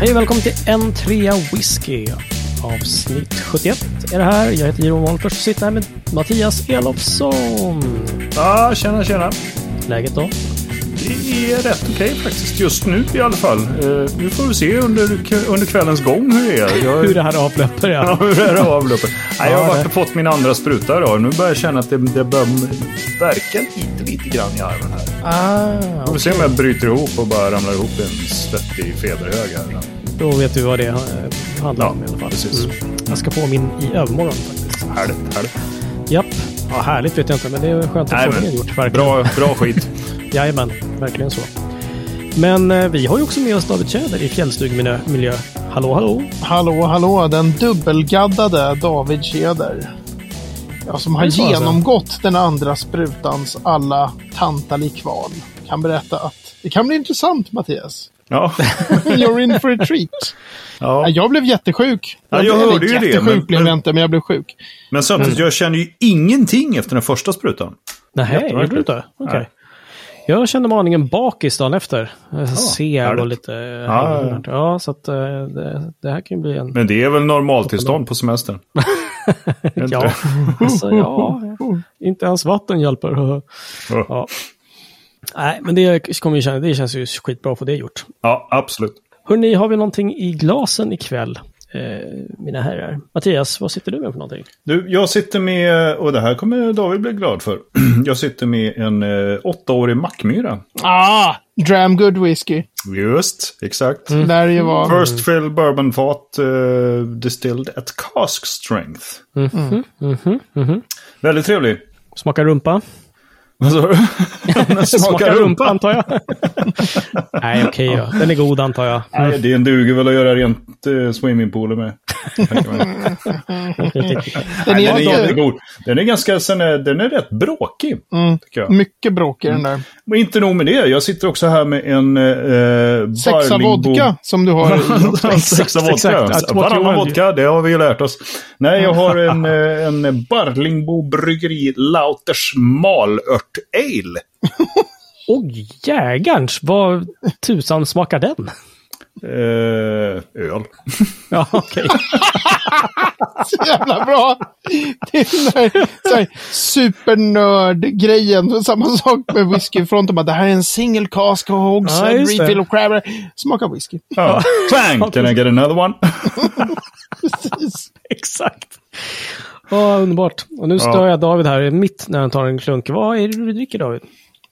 Hej och välkommen till en trea whisky. Avsnitt 71 är det här. Jag heter Jeroen Wahlfors och sitter här med Mattias Elofsson. Ja, tjena, tjena. Läget då? Det är rätt okej faktiskt just nu i alla fall. Uh, nu får vi se under, under kvällens gång hur det är. Jag... hur det här avlöper ja. ja hur det här avlöper. Nej, jag har varit och fått min andra spruta idag. Nu börjar jag känna att det, det börjar verka lite, lite grann i armen här. Ah, Får vi se om jag bryter ihop och bara ramlar ihop i en svettig feberhög här. Då vet vi vad det handlar ja, om i alla fall. Precis. Mm. Jag ska få min i övermorgon faktiskt. Härligt, härligt. Japp. Ja, härligt vet jag inte, men det är skönt att få det gjort. Verkligen. Bra, bra skit. Jajamän, verkligen så. Men eh, vi har ju också med oss David Tjäder i Fjällstugmiljö. Hallå, hallå! Hallå, hallå! Den dubbelgaddade David Tjäder. Ja, som har genomgått alltså. den andra sprutans alla tantalikval. Kan berätta att det kan bli intressant, Mattias. Ja. You're in for a treat. Ja. Jag blev jättesjuk. Ja, jag hörde ju det. Jättesjuk blev jag inte, men jag blev sjuk. Men samtidigt, mm. jag känner ju ingenting efter den första sprutan. Nej, gjorde du inte? Okej. Okay. Jag kände mig aningen bakis dagen efter. Ja, Seg och lite... Ja, ja, så att det, det, här kan ju bli en... Men det är väl normaltillstånd på semestern? ja, alltså, ja, inte ens vatten hjälper. Ja. Nej, men det, kommer ju känna, det känns ju skitbra att få det gjort. Ja, absolut. Hörrni, har vi någonting i glasen ikväll? Eh, mina herrar. Mattias, vad sitter du med för någonting? Du, jag sitter med, och det här kommer David bli glad för. Jag sitter med en eh, åttaårig Mackmyra. Ah, Dram Good Whiskey. Just, exakt. Mm. Där ju var. First fill bourbon fat uh, distilled at cask strength. Mm -hmm. Mm -hmm. -hmm. Väldigt trevlig. Smakar rumpa. Vad sa du? Den smakar rumpa antar jag. Nej, okej okay, ja. Den är god antar jag. Nej, det duger väl att göra rent uh, swimmingpooler med. Den, är den är jättegod. Den är ganska, den är, den är rätt bråkig. Mm. jag. Mycket bråkig mm. den där. Men inte nog med det. Jag sitter också här med en... Uh, Sexa vodka som du har. Sexa vodka. Varannan vodka, det har vi ju lärt oss. Nej, jag har en, en Barlingbo Bryggeri Lauters malört Ale. Oj, jägarns! Vad tusan smakar den? Uh, öl. ja, okej. Så jävla bra! Det är den där supernörd-grejen. Samma sak med whiskyfronten. Det här är en single cask hogs, ja, refill och crabber. Smakar whisky. Ja. Clang! Can I get another one? Precis. Exakt. Ja, underbart. Och nu stör jag David här mitt när han tar en klunk. Vad är det du dricker David?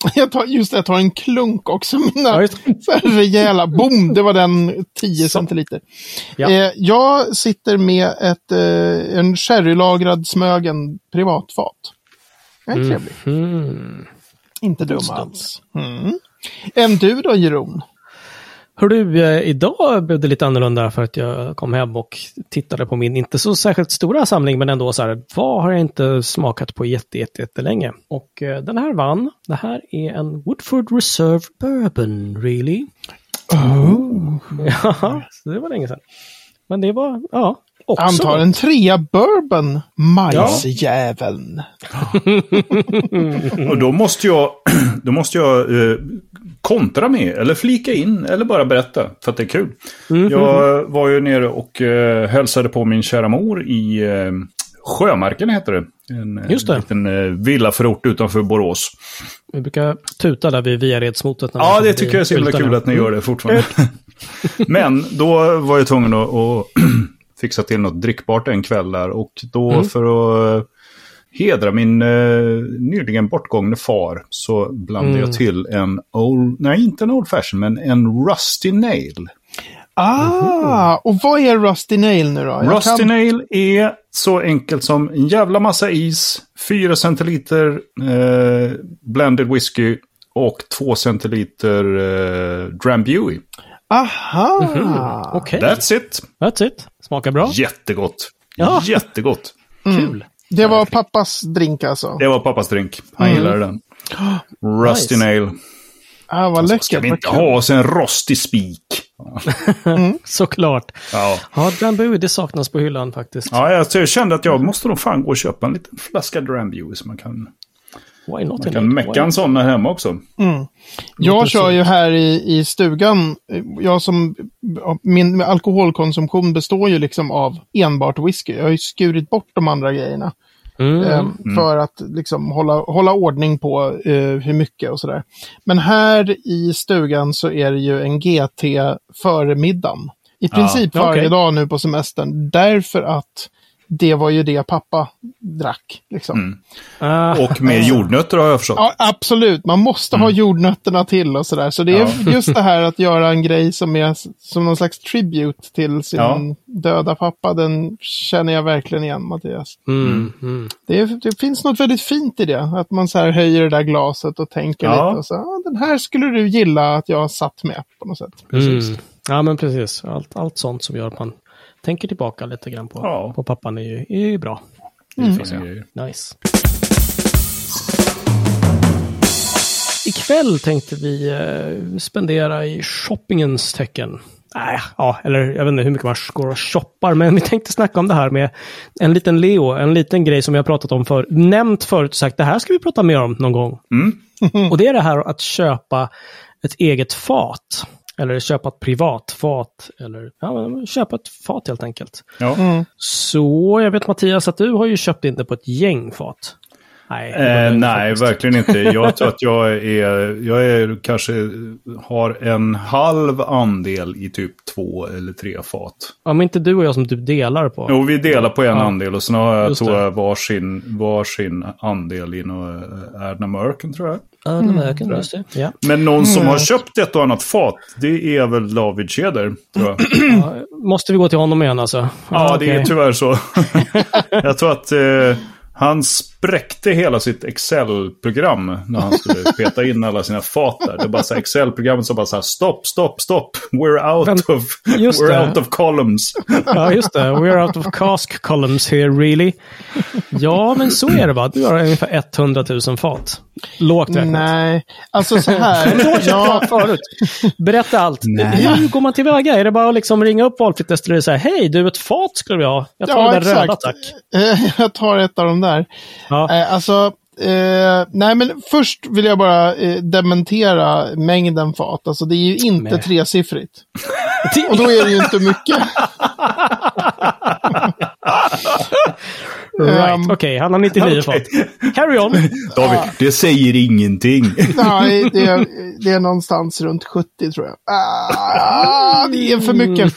Jag tar, just det, jag tar en klunk också. Mina ja, rejäla, boom, det var den 10 centiliter. Ja. Eh, jag sitter med ett, eh, en sherrylagrad Smögen privatfat. Den är mm. trevlig. Mm. Inte dum alls. Mm. En du då, Jeroen? Hör du, eh, idag blev det lite annorlunda för att jag kom hem och tittade på min, inte så särskilt stora samling, men ändå så här, vad har jag inte smakat på jätte, jätte, jättelänge? Och eh, den här vann. Det här är en Woodford Reserve Bourbon, really. Oh. Ja, så det var länge sedan. Men det var, ja, också. Antar en trea bourbon, majsjäveln. och då måste jag, då måste jag eh, kontra med, eller flika in, eller bara berätta, för att det är kul. Mm, jag var ju nere och eh, hälsade på min kära mor i eh, Sjömarken, heter det. En Just det. liten eh, villaförort utanför Borås. Vi brukar tuta där vid Viaredsmotet. Ja, det tycker jag är så himla kul att ni gör det fortfarande. Men då var jag tvungen att, att fixa till något drickbart en kväll där. Och då mm. för att hedra min eh, nyligen bortgångne far så blandade mm. jag till en old, nej inte en old fashion, men en Rusty Nail. Ah, mm. och vad är Rusty Nail nu då? Jag Rusty kan... Nail är så enkelt som en jävla massa is, 4 centiliter eh, blended whisky och 2 centiliter eh, Drambuie. Aha! Mm -hmm. Okay. That's it. That's it. Smakar bra. Jättegott. Ja. Jättegott. Mm. Kul. Det var pappas drink alltså? Det var pappas drink. Han mm. gillade den. Rusty nice. Nail. Ah, vad läckert. Ska vi inte ha oss en rostig spik? mm. Såklart. Ja, ja Drambuie, det saknas på hyllan faktiskt. Ja, jag, jag kände att jag måste nog fan gå och köpa en liten flaska Drambuie så man kan Why not Man kan mecka en sån här hemma också. Mm. Jag kör ju här i, i stugan, jag som min alkoholkonsumtion består ju liksom av enbart whisky. Jag har ju skurit bort de andra grejerna. Mm. Eh, för att liksom hålla, hålla ordning på eh, hur mycket och sådär. Men här i stugan så är det ju en GT före middagen. I princip ja, varje okay. dag nu på semestern. Därför att det var ju det pappa drack. Liksom. Mm. Uh, och med jordnötter har jag förstått. Ja, absolut. Man måste mm. ha jordnötterna till och sådär. Så det är ja. just det här att göra en grej som är som någon slags tribute till sin ja. döda pappa. Den känner jag verkligen igen, Mattias. Mm. mm. Det, är, det, finns något väldigt fint i det. Att man så här höjer det där glaset och tänker ja. lite. Och så, ah, den här skulle du gilla att jag satt med på något sätt. Precis. Mm. Ja, men precis. Allt, allt sånt som gör att man tänker tillbaka lite grann på, ja. på pappan är ju, är ju bra. Mm. Nice. Ikväll tänkte vi eh, spendera i shoppingens tecken. Äh, ja, eller jag vet inte hur mycket man går och shoppar, men vi tänkte snacka om det här med en liten Leo, en liten grej som vi har pratat om för, nämnt förut och sagt det här ska vi prata mer om någon gång. Mm. och det är det här att köpa ett eget fat. Eller köpa ett privatfat. Eller ja, köpa ett fat helt enkelt. Ja. Mm. Så jag vet Mattias att du har ju köpt in det på ett gäng fat. Nej, eh, nej verkligen inte. Jag tror att jag är, jag är kanske har en halv andel i typ två eller tre fat. Ja, men inte du och jag som typ delar på? Jo, vi delar på en ja. andel och sen har jag, tror jag varsin, varsin andel i något Erdna Mörken tror jag. Erdna Mörken, mm. just det. Ja. Men någon som har köpt ett och annat fat, det är väl David Keder, tror jag. Ja, måste vi gå till honom igen alltså? Ja, det okay. är tyvärr så. jag tror att... Eh, han spräckte hela sitt Excel-program när han skulle peta in alla sina fat där. Det är bara så Excel-programmet som bara så här stopp, stopp, stopp. We're out Men, of, we're det. out of columns. Ja, just det. We're out of cask columns here really. Ja, men så är det va? Du har ungefär 100 000 fat. Lågt räknat. Nej, alltså så här. du har ja. förut. Berätta allt. Nej. Hur går man tillväga? Är det bara att liksom ringa upp valfritt destilleri och säga hej, du ett fat skulle vi ha. Jag tar ja, den röda tack. Jag tar ett av de där. Ja. Eh, alltså, eh, nej men först vill jag bara eh, dementera mängden fat. Alltså det är ju inte Nej. tresiffrigt. Och då är det ju inte mycket. right, um, okej, okay, han har 99 okay. fat. Carry on. David, det säger ingenting. Nej, det är, det är någonstans runt 70 tror jag. Ah, det är för mycket.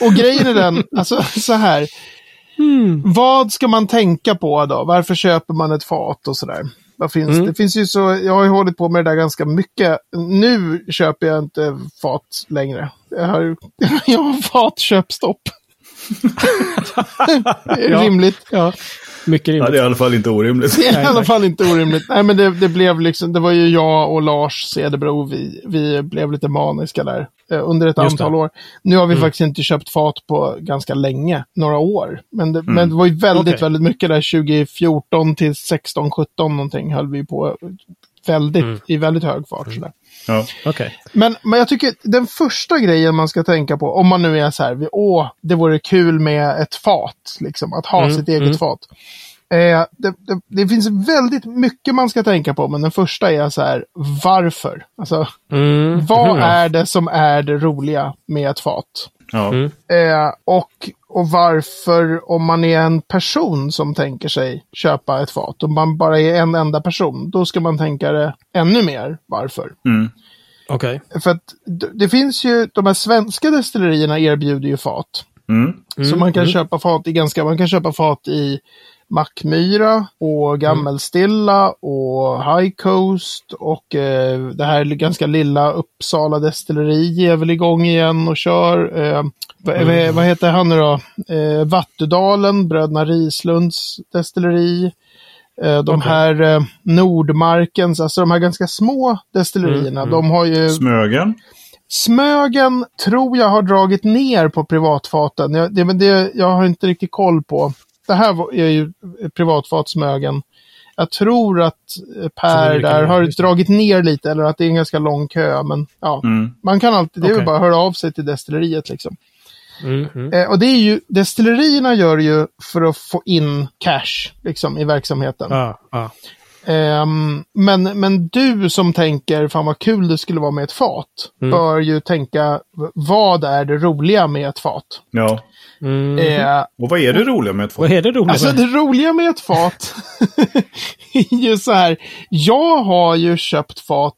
Och grejen är den, alltså så här. Mm. Vad ska man tänka på då? Varför köper man ett fat och sådär? Vad finns mm. det? finns ju så, jag har ju hållit på med det där ganska mycket. Nu köper jag inte fat längre. Jag har, jag har fatköpstopp. det är ja, rimligt. Ja. Mycket rimligt. Ja, det är i alla fall inte orimligt. Det är i alla fall inte orimligt. Nej, men det, det, blev liksom, det var ju jag och Lars Cederbro, vi, vi blev lite maniska där under ett Just antal det. år. Nu har vi mm. faktiskt inte köpt fat på ganska länge, några år. Men det, mm. men det var ju väldigt, okay. väldigt mycket där 2014 till 16, 17 någonting höll vi på väldigt, mm. i väldigt hög fart. Mm. Sådär. Ja. Okay. Men, men jag tycker den första grejen man ska tänka på, om man nu är så här, åh, det vore kul med ett fat, liksom, att ha mm. sitt eget mm. fat. Eh, det, det, det, finns väldigt mycket man ska tänka på, men den första är så här, varför? Alltså, mm. vad är det som är det roliga med ett fat? Ja. Mm. Eh, och, och varför, om man är en person som tänker sig köpa ett fat, om man bara är en enda person, då ska man tänka det ännu mer varför. Mm. Okej. Okay. För att det finns ju, de här svenska destillerierna erbjuder ju fat. Mm. Så man kan mm. köpa fat i ganska, man kan köpa fat i Mackmyra och Gammelstilla och High Coast och eh, det här ganska lilla Uppsala destilleri är väl igång igen och kör. Eh, mm. Vad heter han nu då? Eh, Vattudalen, Bröderna Rislunds destilleri. Eh, de okay. här eh, Nordmarkens, alltså de här ganska små destillerierna, mm, mm. de har ju... Smögen? Smögen tror jag har dragit ner på privatfaten. Jag, det, det, jag har inte riktigt koll på det här är ju privatfatsmögen. Jag tror att eh, Per där har dragit ner lite eller att det är en ganska lång kö. Men ja, mm. man kan alltid, det är okay. bara att höra av sig till destilleriet liksom. Mm, mm. Eh, och det är ju, destillerierna gör ju för att få in cash liksom i verksamheten. Ah, ah. Um, men, men du som tänker, fan vad kul det skulle vara med ett fat, mm. bör ju tänka, vad är det roliga med ett fat? Ja. Mm. Eh, och vad är det roliga med ett fat? Vad är det roliga alltså, det roliga med ett fat är ju så här. Jag har ju köpt fat,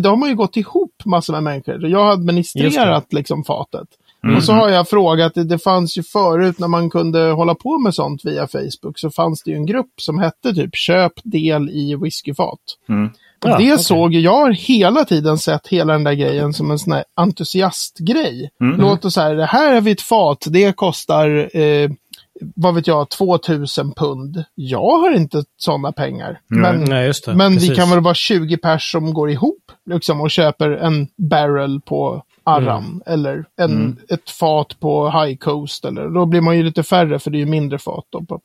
det har man ju gått ihop massor med människor. Jag har administrerat liksom fatet. Mm. Och så har jag frågat, det fanns ju förut när man kunde hålla på med sånt via Facebook, så fanns det ju en grupp som hette typ köp del i whiskyfat. Mm. Ja, det okay. såg jag har hela tiden sett hela den där grejen som en sån här entusiastgrej. Mm. Låt oss säga, det här är vi ett fat, det kostar eh, vad vet jag, 2000 pund. Jag har inte sådana pengar. Nej. Men, Nej, men vi kan väl vara 20 pers som går ihop liksom, och köper en barrel på Arram mm. eller en, mm. ett fat på High Coast. Eller, då blir man ju lite färre för det är ju mindre fat. Då på.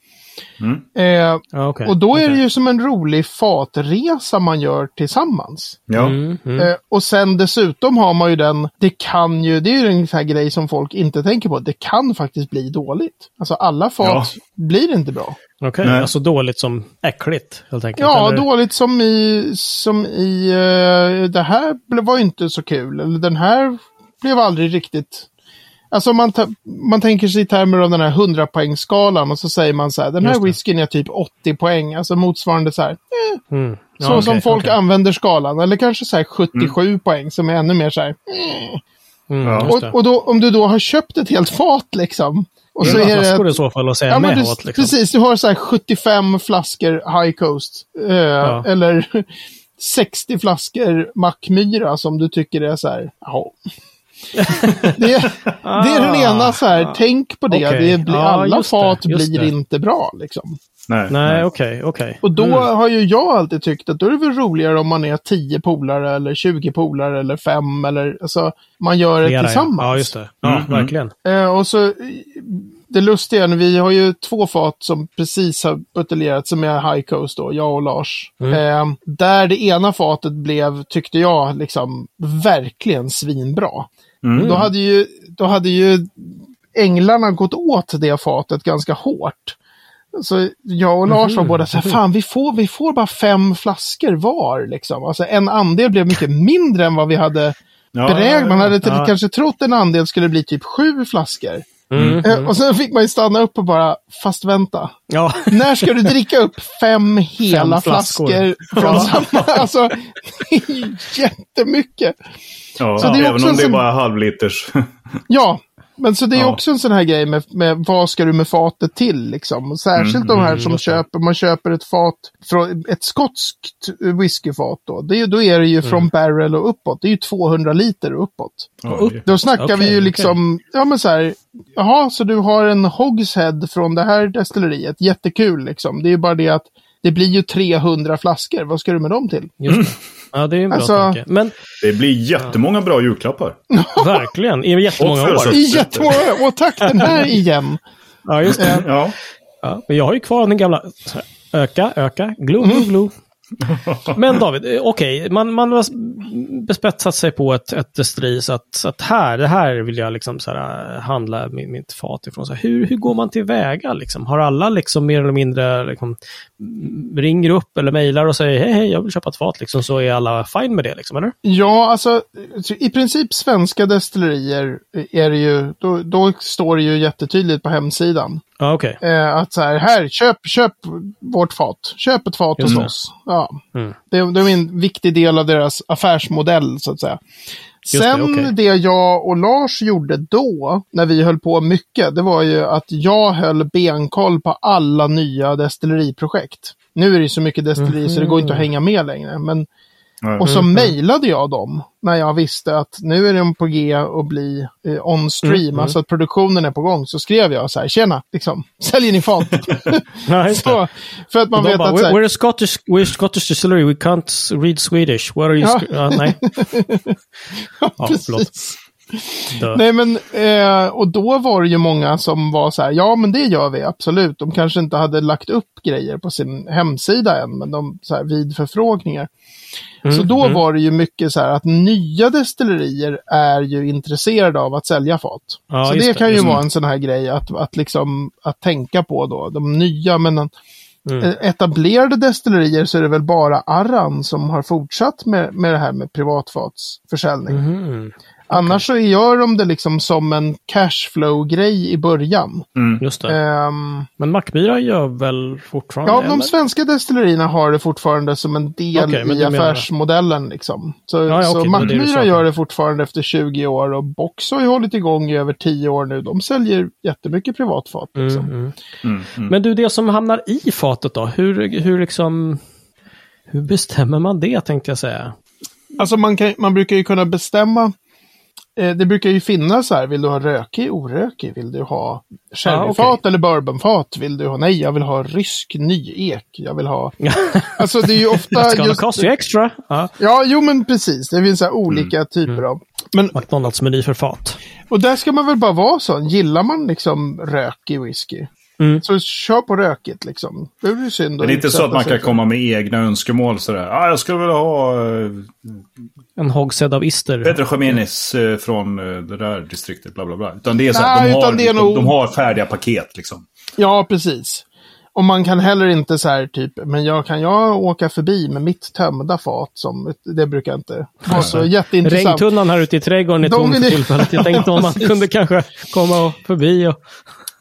Mm. Eh, okay. Och då är okay. det ju som en rolig fatresa man gör tillsammans. Ja. Mm, mm. Eh, och sen dessutom har man ju den, det kan ju, det är ju en sån här grej som folk inte tänker på, det kan faktiskt bli dåligt. Alltså alla fat ja. blir inte bra. Okej, okay. alltså dåligt som äckligt helt enkelt? Ja, eller? dåligt som i, som i, uh, det här var inte så kul. Eller den här blev aldrig riktigt... Alltså man, man tänker sig i termer av den här 100 poängskalan och så säger man så här, den här whiskyn är typ 80 poäng, alltså motsvarande så här, eh, mm. ja, så okay, som folk okay. använder skalan. Eller kanske så här 77 mm. poäng som är ännu mer så här, eh. mm, ja, och, och då, om du då har köpt ett helt fat liksom, och så är det... i så fall att säga ja, med du, hat, liksom. Precis, du har så här 75 flaskor High Coast. Eh, ja. Eller 60 flaskor Mackmyra som du tycker är så här, jaha det, det, är den ena så här, ah, tänk på det. Okay. det blir, ja, alla fat det, blir det. inte bra liksom. Nej, nej, okej, okej. Okay, Och då mm. har ju jag alltid tyckt att då är det väl roligare om man är 10 polare eller 20 polare eller 5 eller alltså man gör det Flera, tillsammans. Ja, just det. Ja, mm. verkligen. Eh, och så det lustiga är, vi har ju två fat som precis har buteljerats som är High Coast då, jag och Lars. Mm. Eh, där det ena fatet blev, tyckte jag, liksom verkligen svinbra. Mm. Då, hade ju, då hade ju änglarna gått åt det fatet ganska hårt. Så jag och Lars var båda så här, fan vi får, vi får bara fem flaskor var liksom. Alltså en andel blev mycket mindre än vad vi hade ja, beräknat. Man hade ja. kanske trott en andel skulle bli typ sju flaskor. Mm, mm. Och sen fick man ju stanna upp och bara, fast vänta. Ja. När ska du dricka upp fem hela fem flaskor. flaskor från samma? Alltså, jättemycket. Ja, så det är även om det är bara halvliters. ja, men så det är ja. också en sån här grej med, med vad ska du med fatet till liksom. särskilt mm, de här mm, som köper, man köper ett fat, från ett skotskt whiskyfat då. Det, då är det ju mm. från barrel och uppåt. Det är ju 200 liter och uppåt. Och upp, då snackar okay, vi ju liksom, okay. ja men så här, jaha, så du har en hogshead från det här destilleriet. Jättekul liksom. Det är ju bara det att det blir ju 300 flaskor. Vad ska du med dem till? Ja, det är en bra alltså, tanke. Men, det blir jättemånga bra julklappar. Verkligen, i jättemånga år. I jättemånga år. Och tack den här igen. ja, just det. ja. Ja, men jag har ju kvar den gamla öka, öka, glo, glo, glo. Men David, eh, okej, okay, man, man har bespetsat sig på ett, ett destilleri så att, att här, det här vill jag liksom så här, handla mitt fat ifrån. Så här, hur, hur går man tillväga liksom? Har alla liksom mer eller mindre liksom, ringer upp eller mejlar och säger hej, hej, jag vill köpa ett fat liksom, så är alla fine med det liksom, eller? Ja, alltså i princip svenska destillerier är det ju, då, då står det ju jättetydligt på hemsidan. Ah, okay. eh, att så här, här, köp, köp vårt fat. Köp ett fat hos oss. Ja. Mm. Det, det, är en viktig del av deras affärsmodell, så att säga. Just Sen det, okay. det, jag och Lars gjorde då, när vi höll på mycket, det var ju att jag höll benkoll på alla nya destilleriprojekt. Nu är det så mycket destilleri mm -hmm. så det går inte att hänga med längre. Men och så mm. mejlade jag dem när jag visste att nu är de på G och bli eh, on stream, mm. alltså att produktionen är på gång. Så skrev jag så här, tjena, liksom, säljer ni fat? så, för att man vet bara, att... We're, we're, a Scottish, we're Scottish distillery, we can't read Swedish. What are you... Ja. Uh, nej. ja, precis. Nej men, eh, och då var det ju många som var så här, ja men det gör vi absolut. De kanske inte hade lagt upp grejer på sin hemsida än, men de så här, vid förfrågningar. Mm, så då mm. var det ju mycket så här att nya destillerier är ju intresserade av att sälja fat. Ja, så det, det kan ju vara en sån här grej att, att, liksom, att tänka på då. De nya, men mm. Eh, etablerade destillerier så är det väl bara Arran som har fortsatt med, med det här med privatfatsförsäljning. Mm. Annars så gör de det liksom som en cashflow-grej i början. Mm. Just det. Um, Men Mackmyra gör väl fortfarande? Ja, de svenska destillerierna har det fortfarande som en del okay, i affärsmodellen. Liksom. Så, ja, ja, så okay, Mackmyra det gör det fortfarande efter 20 år och Box har ju hållit igång i över 10 år nu. De säljer jättemycket privatfat. Liksom. Mm, mm. mm, mm. Men du, det som hamnar i fatet då, hur, hur liksom... Hur bestämmer man det tänkte jag säga? Alltså man, kan, man brukar ju kunna bestämma det brukar ju finnas så här, vill du ha rökig, orökig? Vill du ha sherryfat ah, okay. eller bourbonfat? Vill du ha, nej, jag vill ha rysk nyek. Jag vill ha... alltså det är ju ofta... It's gonna cost you extra. Ah. Ja, jo men precis. Det finns så olika mm. typer mm. av... Men, McDonalds-meny för fat. Och där ska man väl bara vara så. Gillar man liksom rökig whisky? Mm. Så kör på rökigt liksom. Det är synd Det är inte så att man kan komma med egna önskemål sådär. Ah, jag skulle vilja ha... Uh, en hogsedd av Ister. Pedro Jiménez uh, från uh, det där distriktet, bla bla bla. Utan det är så Nej, de, har, de, nog... de har färdiga paket liksom. Ja, precis. Och man kan heller inte så här typ, men jag kan jag åka förbi med mitt tömda fat som, det brukar jag inte vara så jätteintressant. Regntunnan här ute i trädgården är tom för tillfället. Jag tänkte om man kunde kanske komma förbi och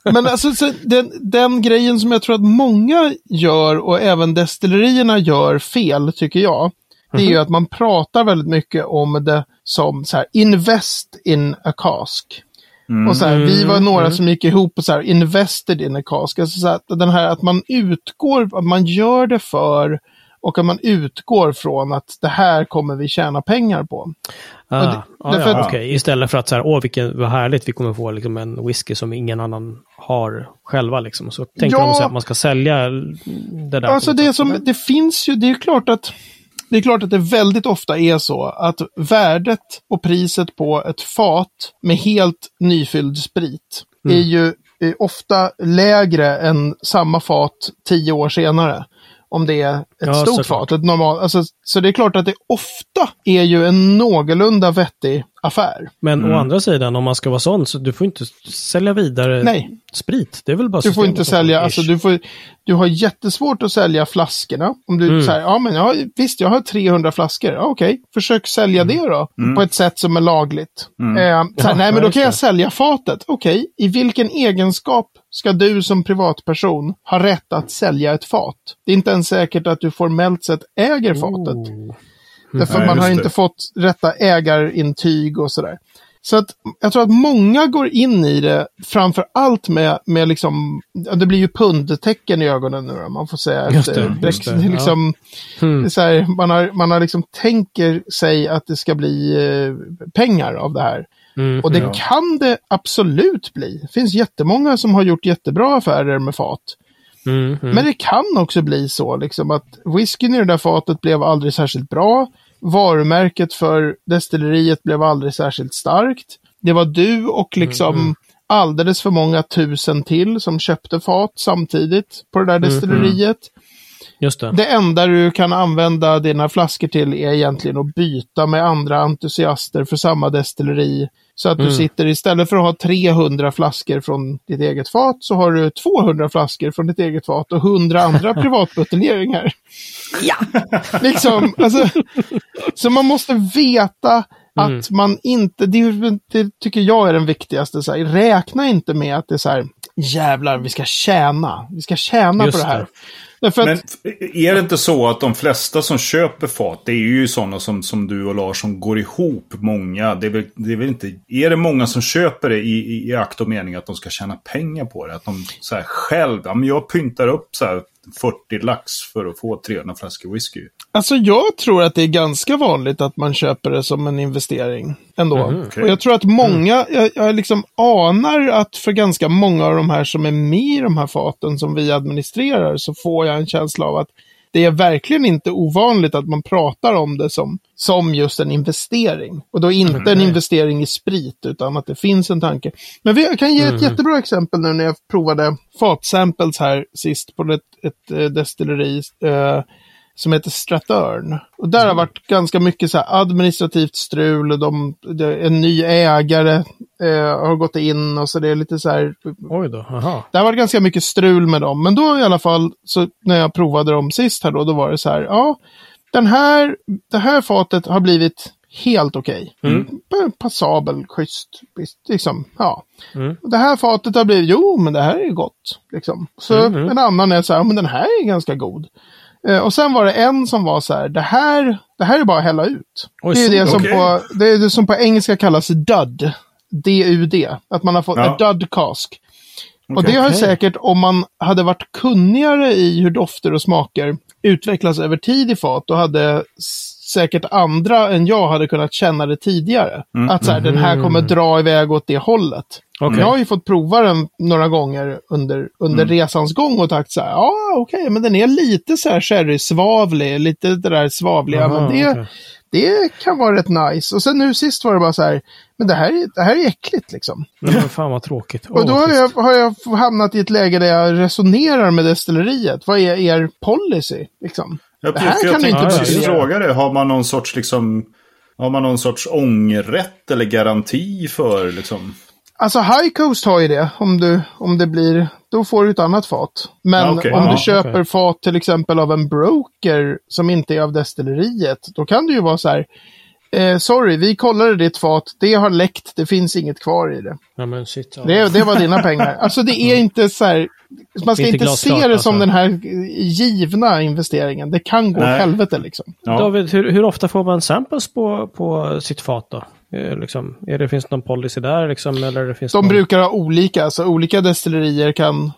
men alltså den, den grejen som jag tror att många gör och även destillerierna gör fel, tycker jag. Det är ju mhm. att man pratar väldigt mycket om det som så här, invest in a cask. Mm. Och så här, vi var några mm. som gick ihop och så här, invested in a cask. Alltså så här, den här att man utgår, att man gör det för och att man utgår från att det här kommer vi tjäna pengar på. Ah, det, ah, ja, att, okay. Istället för att så här, åh vilken, vad härligt, vi kommer få liksom en whisky som ingen annan har själva. Liksom. Så tänker ja, de att man ska sälja det där. Alltså det, som, det finns ju, det är klart att det är klart att det väldigt ofta är så att värdet och priset på ett fat med helt nyfylld sprit mm. är ju är ofta lägre än samma fat tio år senare om det är ett ja, stort fat. Ett normal, alltså, så det är klart att det ofta är ju en någorlunda vettig affär. Men mm. å andra sidan, om man ska vara sån, så du får inte sälja vidare Nej. sprit. Det är väl bara Du får inte sälja, alltså du, får, du har jättesvårt att sälja flaskorna. Om du mm. säger, ja men jag, visst jag har 300 flaskor, ja, okej, försök sälja mm. det då. Mm. På ett sätt som är lagligt. Mm. Eh, här, ja, nej men då kan jag sälja fatet. Okej, i vilken egenskap ska du som privatperson ha rätt att sälja ett fat? Det är inte ens säkert att du formellt sett äger fatet. Oh. Därför Nej, man har inte fått rätta ägarintyg och sådär. Så att jag tror att många går in i det framför allt med, med liksom, det blir ju pundtecken i ögonen nu då, man får säga. Just det, just det. Liksom, ja. mm. det här, man har, man har liksom tänker sig att det ska bli eh, pengar av det här. Mm, och det ja. kan det absolut bli. Det finns jättemånga som har gjort jättebra affärer med fat. Mm, mm. Men det kan också bli så liksom att whiskyn i det där fatet blev aldrig särskilt bra. Varumärket för destilleriet blev aldrig särskilt starkt. Det var du och liksom mm. alldeles för många tusen till som köpte fat samtidigt på det där mm, destilleriet. Just det. det enda du kan använda dina flaskor till är egentligen att byta med andra entusiaster för samma destilleri. Så att mm. du sitter istället för att ha 300 flaskor från ditt eget fat så har du 200 flaskor från ditt eget fat och 100 andra privatbuteljeringar. ja! liksom, alltså, så man måste veta att mm. man inte, det, det, tycker jag är den viktigaste, så här, räkna inte med att det är så här, jävlar, vi ska tjäna, vi ska tjäna Just på det här. Det. Att... Men är det inte så att de flesta som köper fat, det är ju sådana som, som du och Lars som går ihop många. Det är, väl, det är väl inte, är det många som köper det i, i, i akt och mening att de ska tjäna pengar på det? Att de så här själv, ja men jag pyntar upp så här 40 lax för att få 300 flaskor whisky. Alltså jag tror att det är ganska vanligt att man köper det som en investering ändå. Mm, okay. Och jag tror att många, jag, jag liksom anar att för ganska många av de här som är med i de här faten som vi administrerar så får jag en känsla av att det är verkligen inte ovanligt att man pratar om det som, som just en investering. Och då inte mm. en investering i sprit, utan att det finns en tanke. Men jag kan ge ett mm. jättebra exempel nu när jag provade fatsamples här sist på ett, ett, ett eh, destilleri. Eh, som heter Strathern. Och där har mm. varit ganska mycket så administrativt strul. De, en ny ägare eh, har gått in och så det är lite så här. Oj då, aha. Det har varit ganska mycket strul med dem. Men då i alla fall, så när jag provade dem sist här då, då var det så här, ja, den här, det här fatet har blivit helt okej. Okay. Mm. Passabel, schysst. Liksom, ja. Mm. Det här fatet har blivit, jo men det här är gott. Liksom. Så mm, mm. en annan är så här, men den här är ganska god. Eh, och sen var det en som var så här, det här, det här är bara att hälla ut. Oj, det, är det, som okay. på, det är det som på engelska kallas dud. D-U-D. Att man har fått ja. dud cask. Okay, och det har okay. säkert, om man hade varit kunnigare i hur dofter och smaker utvecklas över tid i fat, då hade säkert andra än jag hade kunnat känna det tidigare. Mm. Att så här, mm. den här kommer dra iväg åt det hållet. Okay. Jag har ju fått prova den några gånger under, under mm. resans gång och tagit så här, ja okej, okay, men den är lite så här sherry-svavlig, lite det där svavliga, Aha, men det, okay. det kan vara rätt nice. Och sen nu sist var det bara så här, men det här, det här är äckligt liksom. Men fan vad tråkigt. Oh, och då har jag, har jag hamnat i ett läge där jag resonerar med destilleriet. Vad är er policy? Liksom? Jag, det här jag, kan jag inte precis fråga det. Har man någon sorts liksom... Har man någon sorts ångerrätt eller garanti för liksom? Alltså High Coast har ju det. Om, du, om det blir, då får du ett annat fat. Men ah, okay. om ah, du köper okay. fat till exempel av en broker som inte är av destilleriet, då kan det ju vara så här. Eh, sorry, vi kollade ditt fat, det har läckt, det finns inget kvar i det. Ja, men shit, ja. det, det var dina pengar. Alltså det är inte så här, man ska inte, inte se det som alltså. den här givna investeringen. Det kan gå åt helvete liksom. Ja. David, hur, hur, ofta får man samples på, på sitt fat då? Eh, liksom, är det, finns det någon policy där? Liksom, eller det finns de någon... brukar ha olika, alltså olika destillerier kan...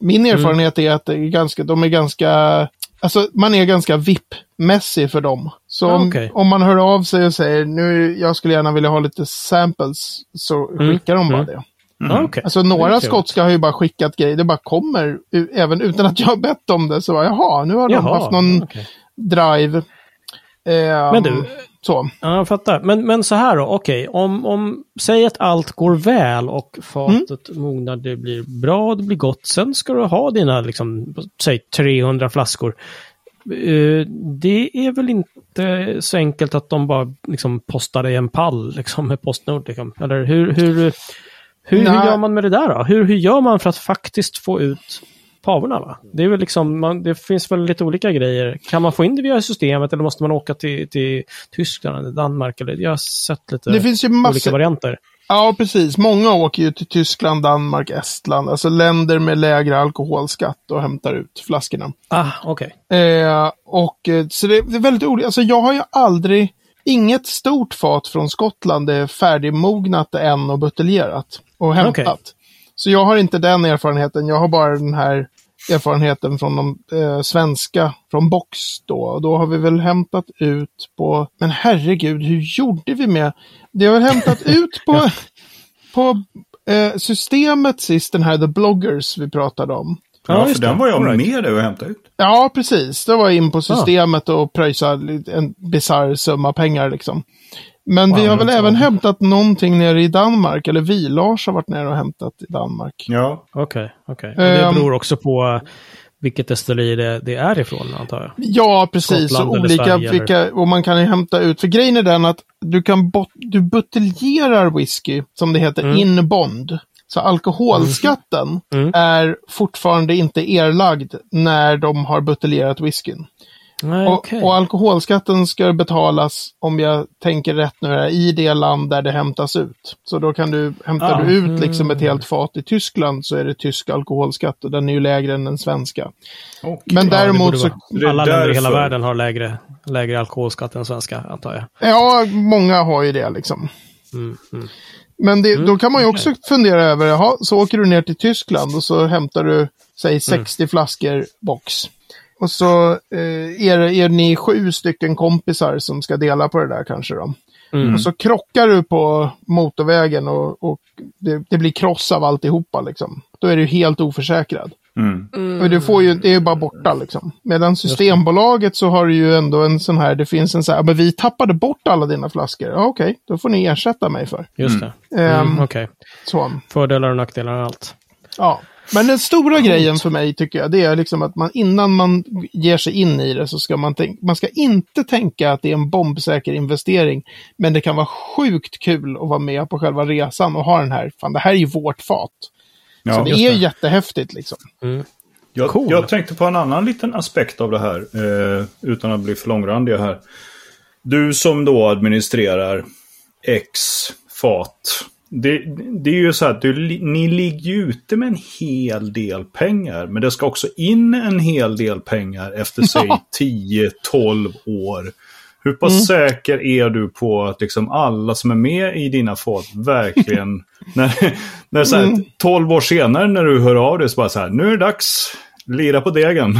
Min mm. erfarenhet mm. är att det är ganska, de är ganska... Alltså man är ganska VIP-mässig för dem. Så ah, om, okay. om, man hör av sig och säger nu jag skulle gärna vilja ha lite samples så mm. skickar de bara mm. det. Mm. Ah, okay. Alltså några skotska har ju bara skickat grejer, det bara kommer, även utan att jag har bett om det. Så bara, jaha, nu har de jaha, haft någon okay. drive. Eh, Men du, så. Ja, jag fattar. Men, men så här då, okej, okay. om, om, säg att allt går väl och fatet mm. mognar, det blir bra, det blir gott. Sen ska du ha dina, liksom, säg 300 flaskor. Uh, det är väl inte så enkelt att de bara liksom, postar i en pall liksom, med Postnord? Liksom. Eller hur, hur, hur, hur, gör man med det där då? Hur, hur gör man för att faktiskt få ut pavorna. Va? Det, är väl liksom, man, det finns väl lite olika grejer. Kan man få in det via systemet eller måste man åka till, till Tyskland eller Danmark? Eller, jag har sett lite det finns ju massor, olika varianter. Ja, precis. Många åker ju till Tyskland, Danmark, Estland. Alltså länder med lägre alkoholskatt och hämtar ut flaskorna. Ah, okej. Okay. Eh, och eh, så det, det är väldigt olika. Alltså jag har ju aldrig, inget stort fat från Skottland är färdigmognat än och buteljerat och hämtat. Okay. Så jag har inte den erfarenheten. Jag har bara den här erfarenheten från de eh, svenska, från box då. Och då har vi väl hämtat ut på, men herregud, hur gjorde vi med? Det har väl hämtat ut på, på eh, systemet sist, den här The Bloggers vi pratade om. Ja, för den var jag right. med dig och hämtade ut. Ja, precis. Det var in på systemet ah. och pröjsade en bisarr summa pengar liksom. Men vi har väl även hämtat någonting nere i Danmark, eller vi, Lars har varit nere och hämtat i Danmark. Ja. Okej, okay, okay. Det ehm. beror också på vilket destilleri det, det, är ifrån, antar jag. Ja, precis. och olika, vilka, och man kan hämta ut, för grejen är den att du kan bot, du buteljerar whisky, som det heter, mm. in bond. Så alkoholskatten mm. Mm. är fortfarande inte erlagd när de har buteljerat whiskyn. Nej, och, okay. och, alkoholskatten ska betalas, om jag tänker rätt nu, i det land där det hämtas ut. Så då kan du, hämtar ah, du ut mm. liksom ett helt fat i Tyskland så är det tysk alkoholskatt och den är ju lägre än den svenska. Okay. Men däremot ja, så... Alla länder i hela världen har lägre, lägre alkoholskatt än svenska, antar jag. Ja, många har ju det liksom. Mm, mm. Men det, då kan man ju också okay. fundera över, jaha, så åker du ner till Tyskland och så hämtar du, säg 60 mm. flaskor box. Och så eh, är, är ni sju stycken kompisar som ska dela på det där kanske då. Mm. Och så krockar du på motorvägen och, och det, det, blir kross av alltihopa liksom. Då är du helt oförsäkrad. Mm. Mm. Och du får ju, det är ju bara borta liksom. Medan Systembolaget så har du ju ändå en sån här, det finns en sån här, men vi tappade bort alla dina flaskor. Ja, Okej, okay, då får ni ersätta mig för. Just det. Mm. Um, Okej. Okay. Fördelar och nackdelar och allt. Ja. Men den stora grejen för mig tycker jag, det är liksom att man innan man ger sig in i det så ska man tänka, man ska inte tänka att det är en bombsäker investering. Men det kan vara sjukt kul att vara med på själva resan och ha den här, fan det här är ju vårt fat. Ja, så det är det. jättehäftigt liksom. Mm. Jag, cool. jag, tänkte på en annan liten aspekt av det här, eh, utan att bli för långrandiga här. Du som då administrerar X fat. Det, det är ju så att du, ni ligger ute med en hel del pengar. Men det ska också in en hel del pengar efter säg 10-12 år. Hur pass mm. säker är du på att liksom alla som är med i dina fat verkligen, när, när så här, mm. 12 år senare när du hör av dig så bara så här, nu är det dags, lira på degen.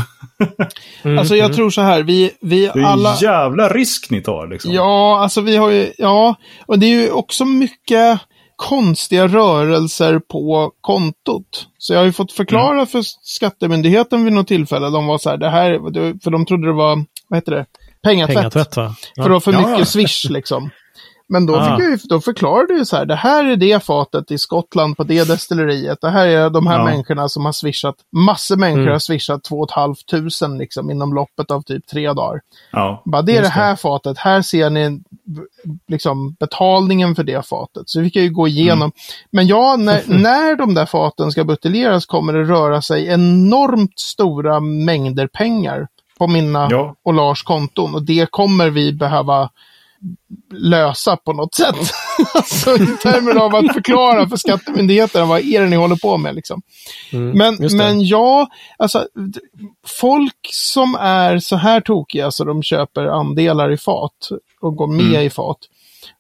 mm, alltså jag mm. tror så här, vi, vi alla... Det är alla... jävla risk ni tar liksom. Ja, alltså vi har ju, ja, och det är ju också mycket konstiga rörelser på kontot. Så jag har ju fått förklara mm. för skattemyndigheten vid något tillfälle. De var så här, det här, för de trodde det var, vad heter det, pengatvätt. pengatvätt va? Ja. För det var för mycket ja. swish liksom. Men då, ah. jag, då förklarade du så här, det här är det fatet i Skottland på det destilleriet. Det här är de här ja. människorna som har swishat, massor människor mm. har swishat 2 500 liksom inom loppet av typ tre dagar. Ja, Bara, det är det här det. fatet, här ser ni liksom betalningen för det fatet. Så vi kan ju gå igenom. Mm. Men ja, när, när de där faten ska buteljeras kommer det röra sig enormt stora mängder pengar på mina ja. och Lars konton. Och det kommer vi behöva lösa på något sätt. alltså i termer av att förklara för skattemyndigheterna vad är det ni håller på med. Liksom. Mm, men, men ja, alltså folk som är så här tokiga så de köper andelar i fat och går med mm. i fat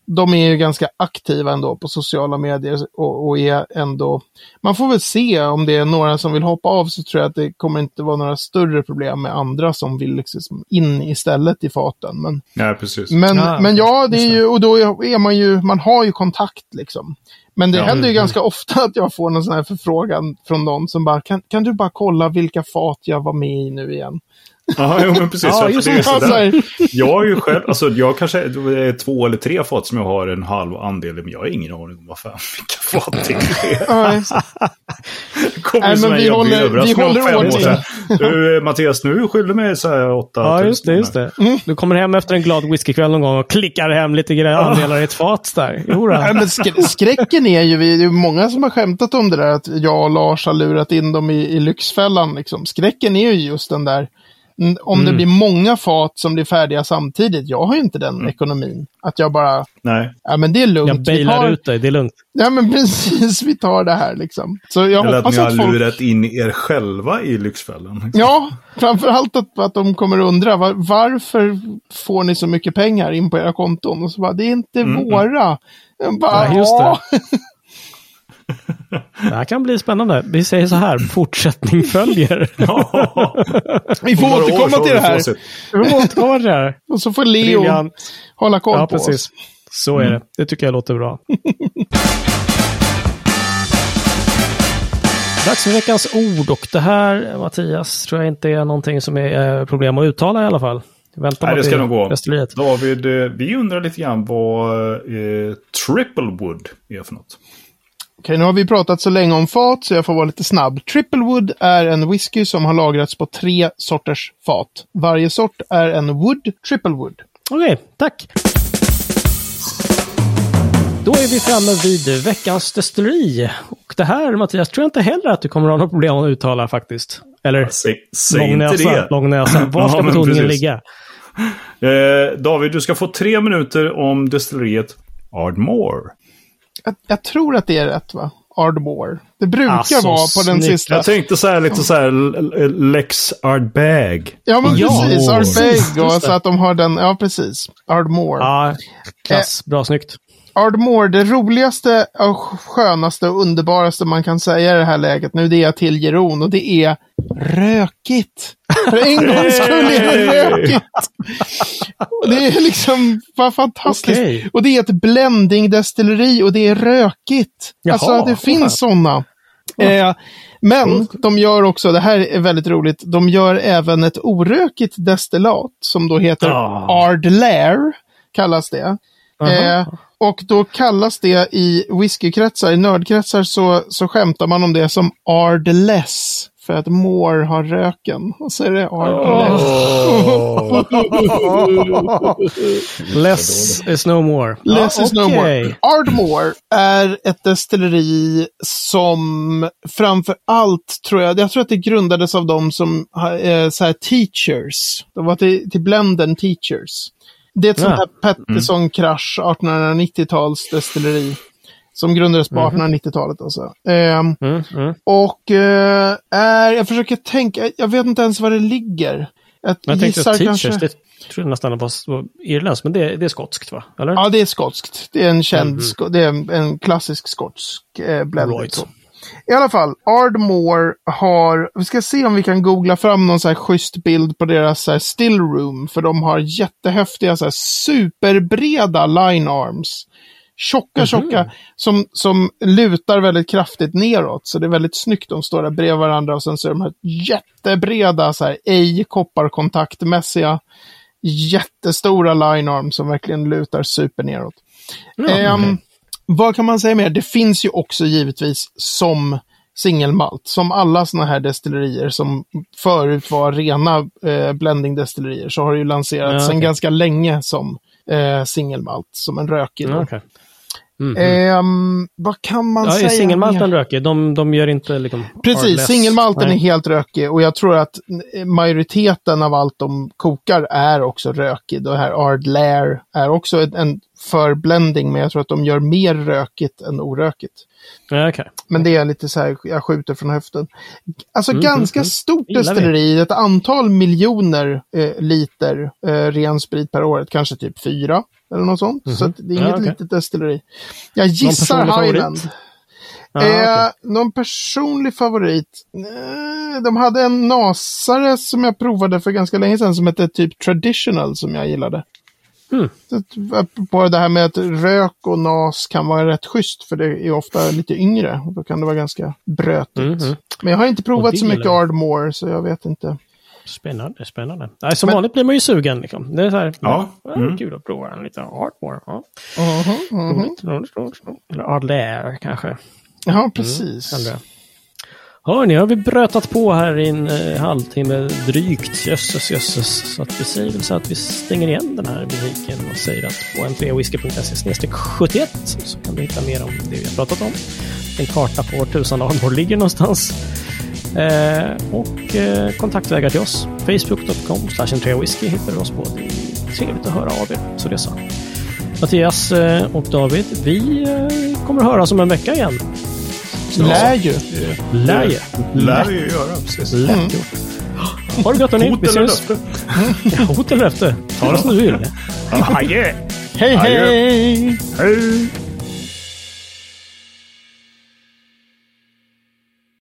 de är ju ganska aktiva ändå på sociala medier och, och, är ändå... Man får väl se om det är några som vill hoppa av så tror jag att det kommer inte vara några större problem med andra som vill liksom in istället i faten. Men, ja, precis. Men, ja, men ja, det är ju, och då är man ju, man har ju kontakt liksom. Men det ja, händer ju mm. ganska ofta att jag får någon sån här förfrågan från någon som bara, kan, kan du bara kolla vilka fat jag var med i nu igen? Ja, jo, men precis. ja, just det är jag har ju själv, alltså jag kanske är två eller tre fat som jag har en halv andel men jag har ingen aning om vad fan, vilka fat det är. kommer Nej, men vi håller, vi håller ordning. Du, Mattias, nu skyller mig så här åtta Ja, just det. Just det. Mm. Du kommer hem efter en glad whiskykväll någon gång och klickar hem lite grejer, andelar i ett fat där. Nej, men sk skräcken är ju, det är många som har skämtat om det där att jag och Lars har lurat in dem i, i Lyxfällan. Liksom. Skräcken är ju just den där om mm. det blir många fat som blir färdiga samtidigt, jag har ju inte den mm. ekonomin. Att jag bara, Nej. ja men det är lugnt. Jag bailar ut dig, det är lugnt. Ja men precis, vi tar det här liksom. Så jag Eller hoppas att ni har att folk... lurat in er själva i Lyxfällan. Liksom. Ja, framförallt att, att de kommer undra var, varför får ni så mycket pengar in på era konton? Och så bara, det är inte mm. mm. våra. bara, ja, just det. Det här kan bli spännande. Vi säger så här, fortsättning följer. vi får återkomma till det här. Vi får återkomma till det här. Och så får Leo Brilliant. hålla koll ja, på precis. oss. Så är det. Det tycker jag låter bra. Dags för veckans ord och det här, Mattias, tror jag inte är någonting som är problem att uttala i alla fall. Vänta Nej, det ska nog gå. David, eh, vi undrar lite grann vad eh, triple wood är för något. Okej, nu har vi pratat så länge om fat så jag får vara lite snabb. Triplewood är en whisky som har lagrats på tre sorters fat. Varje sort är en Wood Triplewood. Okej, tack. Då är vi framme vid veckans destilleri. Och det här, Mattias, tror jag inte heller att du kommer att ha något problem att uttala faktiskt. Eller säg, säg näsa, det. lång näsa. Var ska ja, betoningen ligga? Eh, David, du ska få tre minuter om destilleriet Ardmore. Jag, jag, tror att det är rätt va? Ardmore. Det brukar alltså, vara på den snyggt. sista. Jag tänkte så här lite så här Lex Ardbag. Ja, men ja, precis. Ardbag och så att de har den. Ja, precis. Ardmore. Ja, klass. Bra, snyggt. Ardmore, det roligaste och skönaste och underbaraste man kan säga i det här läget nu, det är till Geron och det är rökigt. För en gångs skull är det rökigt. Det är liksom bara fantastiskt. Okay. Och det är ett blending-destilleri och det är rökigt. Jaha, alltså det finns sådana. Eh, men de gör också, det här är väldigt roligt, de gör även ett orökigt destillat som då heter oh. Ardlair, kallas det. Uh -huh. eh, Och då kallas det i whiskykretsar, i nördkretsar så, så skämtar man om det som Ardless. För att more har röken. Och så är det Ardless. Oh. Less is no more. Less ah, is okay. no more. Ardmore är ett destilleri som framför allt tror jag, jag tror att det grundades av de som är så här teachers. De var till, till Blenden teachers. Det är ett ja. sånt här Pettersson-krasch, 1890-tals destilleri. Som grundades på mm. 1890-talet alltså. Eh, mm, mm. Och eh, är, jag försöker tänka, jag vet inte ens var det ligger. Jag, jag tänkte att teachers, kanske... det tror jag nästan var, irländskt, men det, det är skotskt va? Eller? Ja, det är skotskt. Det är en känd, mm. det är en, en klassisk skotsk eh, blending. Right. I alla fall, Ardmore har, vi ska se om vi kan googla fram någon så här schysst bild på deras så här still room, för de har jättehäftiga så här superbreda line arms. Tjocka, mm -hmm. tjocka, som, som lutar väldigt kraftigt neråt. Så det är väldigt snyggt. De står där bredvid varandra och sen så är de här jättebreda, så här, ej kopparkontaktmässiga, jättestora line arms som verkligen lutar super neråt. Mm, um, vad kan man säga mer? Det finns ju också givetvis som singelmalt, som alla sådana här destillerier som förut var rena eh, blending-destillerier, så har det ju lanserats ja, okay. sedan ganska länge som eh, singelmalt, som en rökig. Ja, okay. Mm -hmm. eh, vad kan man ja, säga? Singelmalten rökig? De, de gör inte liksom... Precis, singelmalten är helt rökig och jag tror att majoriteten av allt de kokar är också rökig. Det här Ard Lair är också en förblending, men jag tror att de gör mer rökigt än orökigt. Ja, okay. Men det är lite så här, jag skjuter från höften. Alltså mm, ganska mm, stort destilleri, ett antal miljoner eh, liter eh, ren sprit per år, kanske typ fyra eller något sånt. Mm -hmm. Så det är inget ja, okay. litet destilleri. Jag gissar Highland. Ah, eh, okay. Någon personlig favorit? Eh, de hade en nasare som jag provade för ganska länge sedan som hette typ Traditional som jag gillade. Mm. På det här med att rök och nas kan vara rätt schysst för det är ofta lite yngre. Och då kan det vara ganska brötigt. Mm -hmm. Men jag har inte provat så mycket Ardmore så jag vet inte. Spännande, spännande. Nej, som Men... vanligt blir man ju sugen. Liksom. Det är så här, ja. ja mm. kul att prova en liten Ardmore. Ja. Uh -huh, uh -huh. Eller Ardlair kanske. Ja, precis. Mm, Hör ni, har vi brötat på här i en eh, halvtimme drygt. Jösses, jösses. Så att vi säger väl så att vi stänger igen den här butiken och säger att på n3whisky.se 71 så kan du hitta mer om det vi har pratat om. En karta på tusan armor ligger någonstans. Eh, och eh, kontaktvägar till oss. Facebook.com slash whisky hittar du oss på. Det är trevligt att höra av er. Så det är så. Mattias eh, och David, vi eh, kommer att höras om en vecka igen. Lär ju. Lär ju. Lär ju göra, precis. Lätt mm. Ha det gott hörni. Eller löfte. Hot eller löfte. Ta det som du vill. Hej hej! Hej!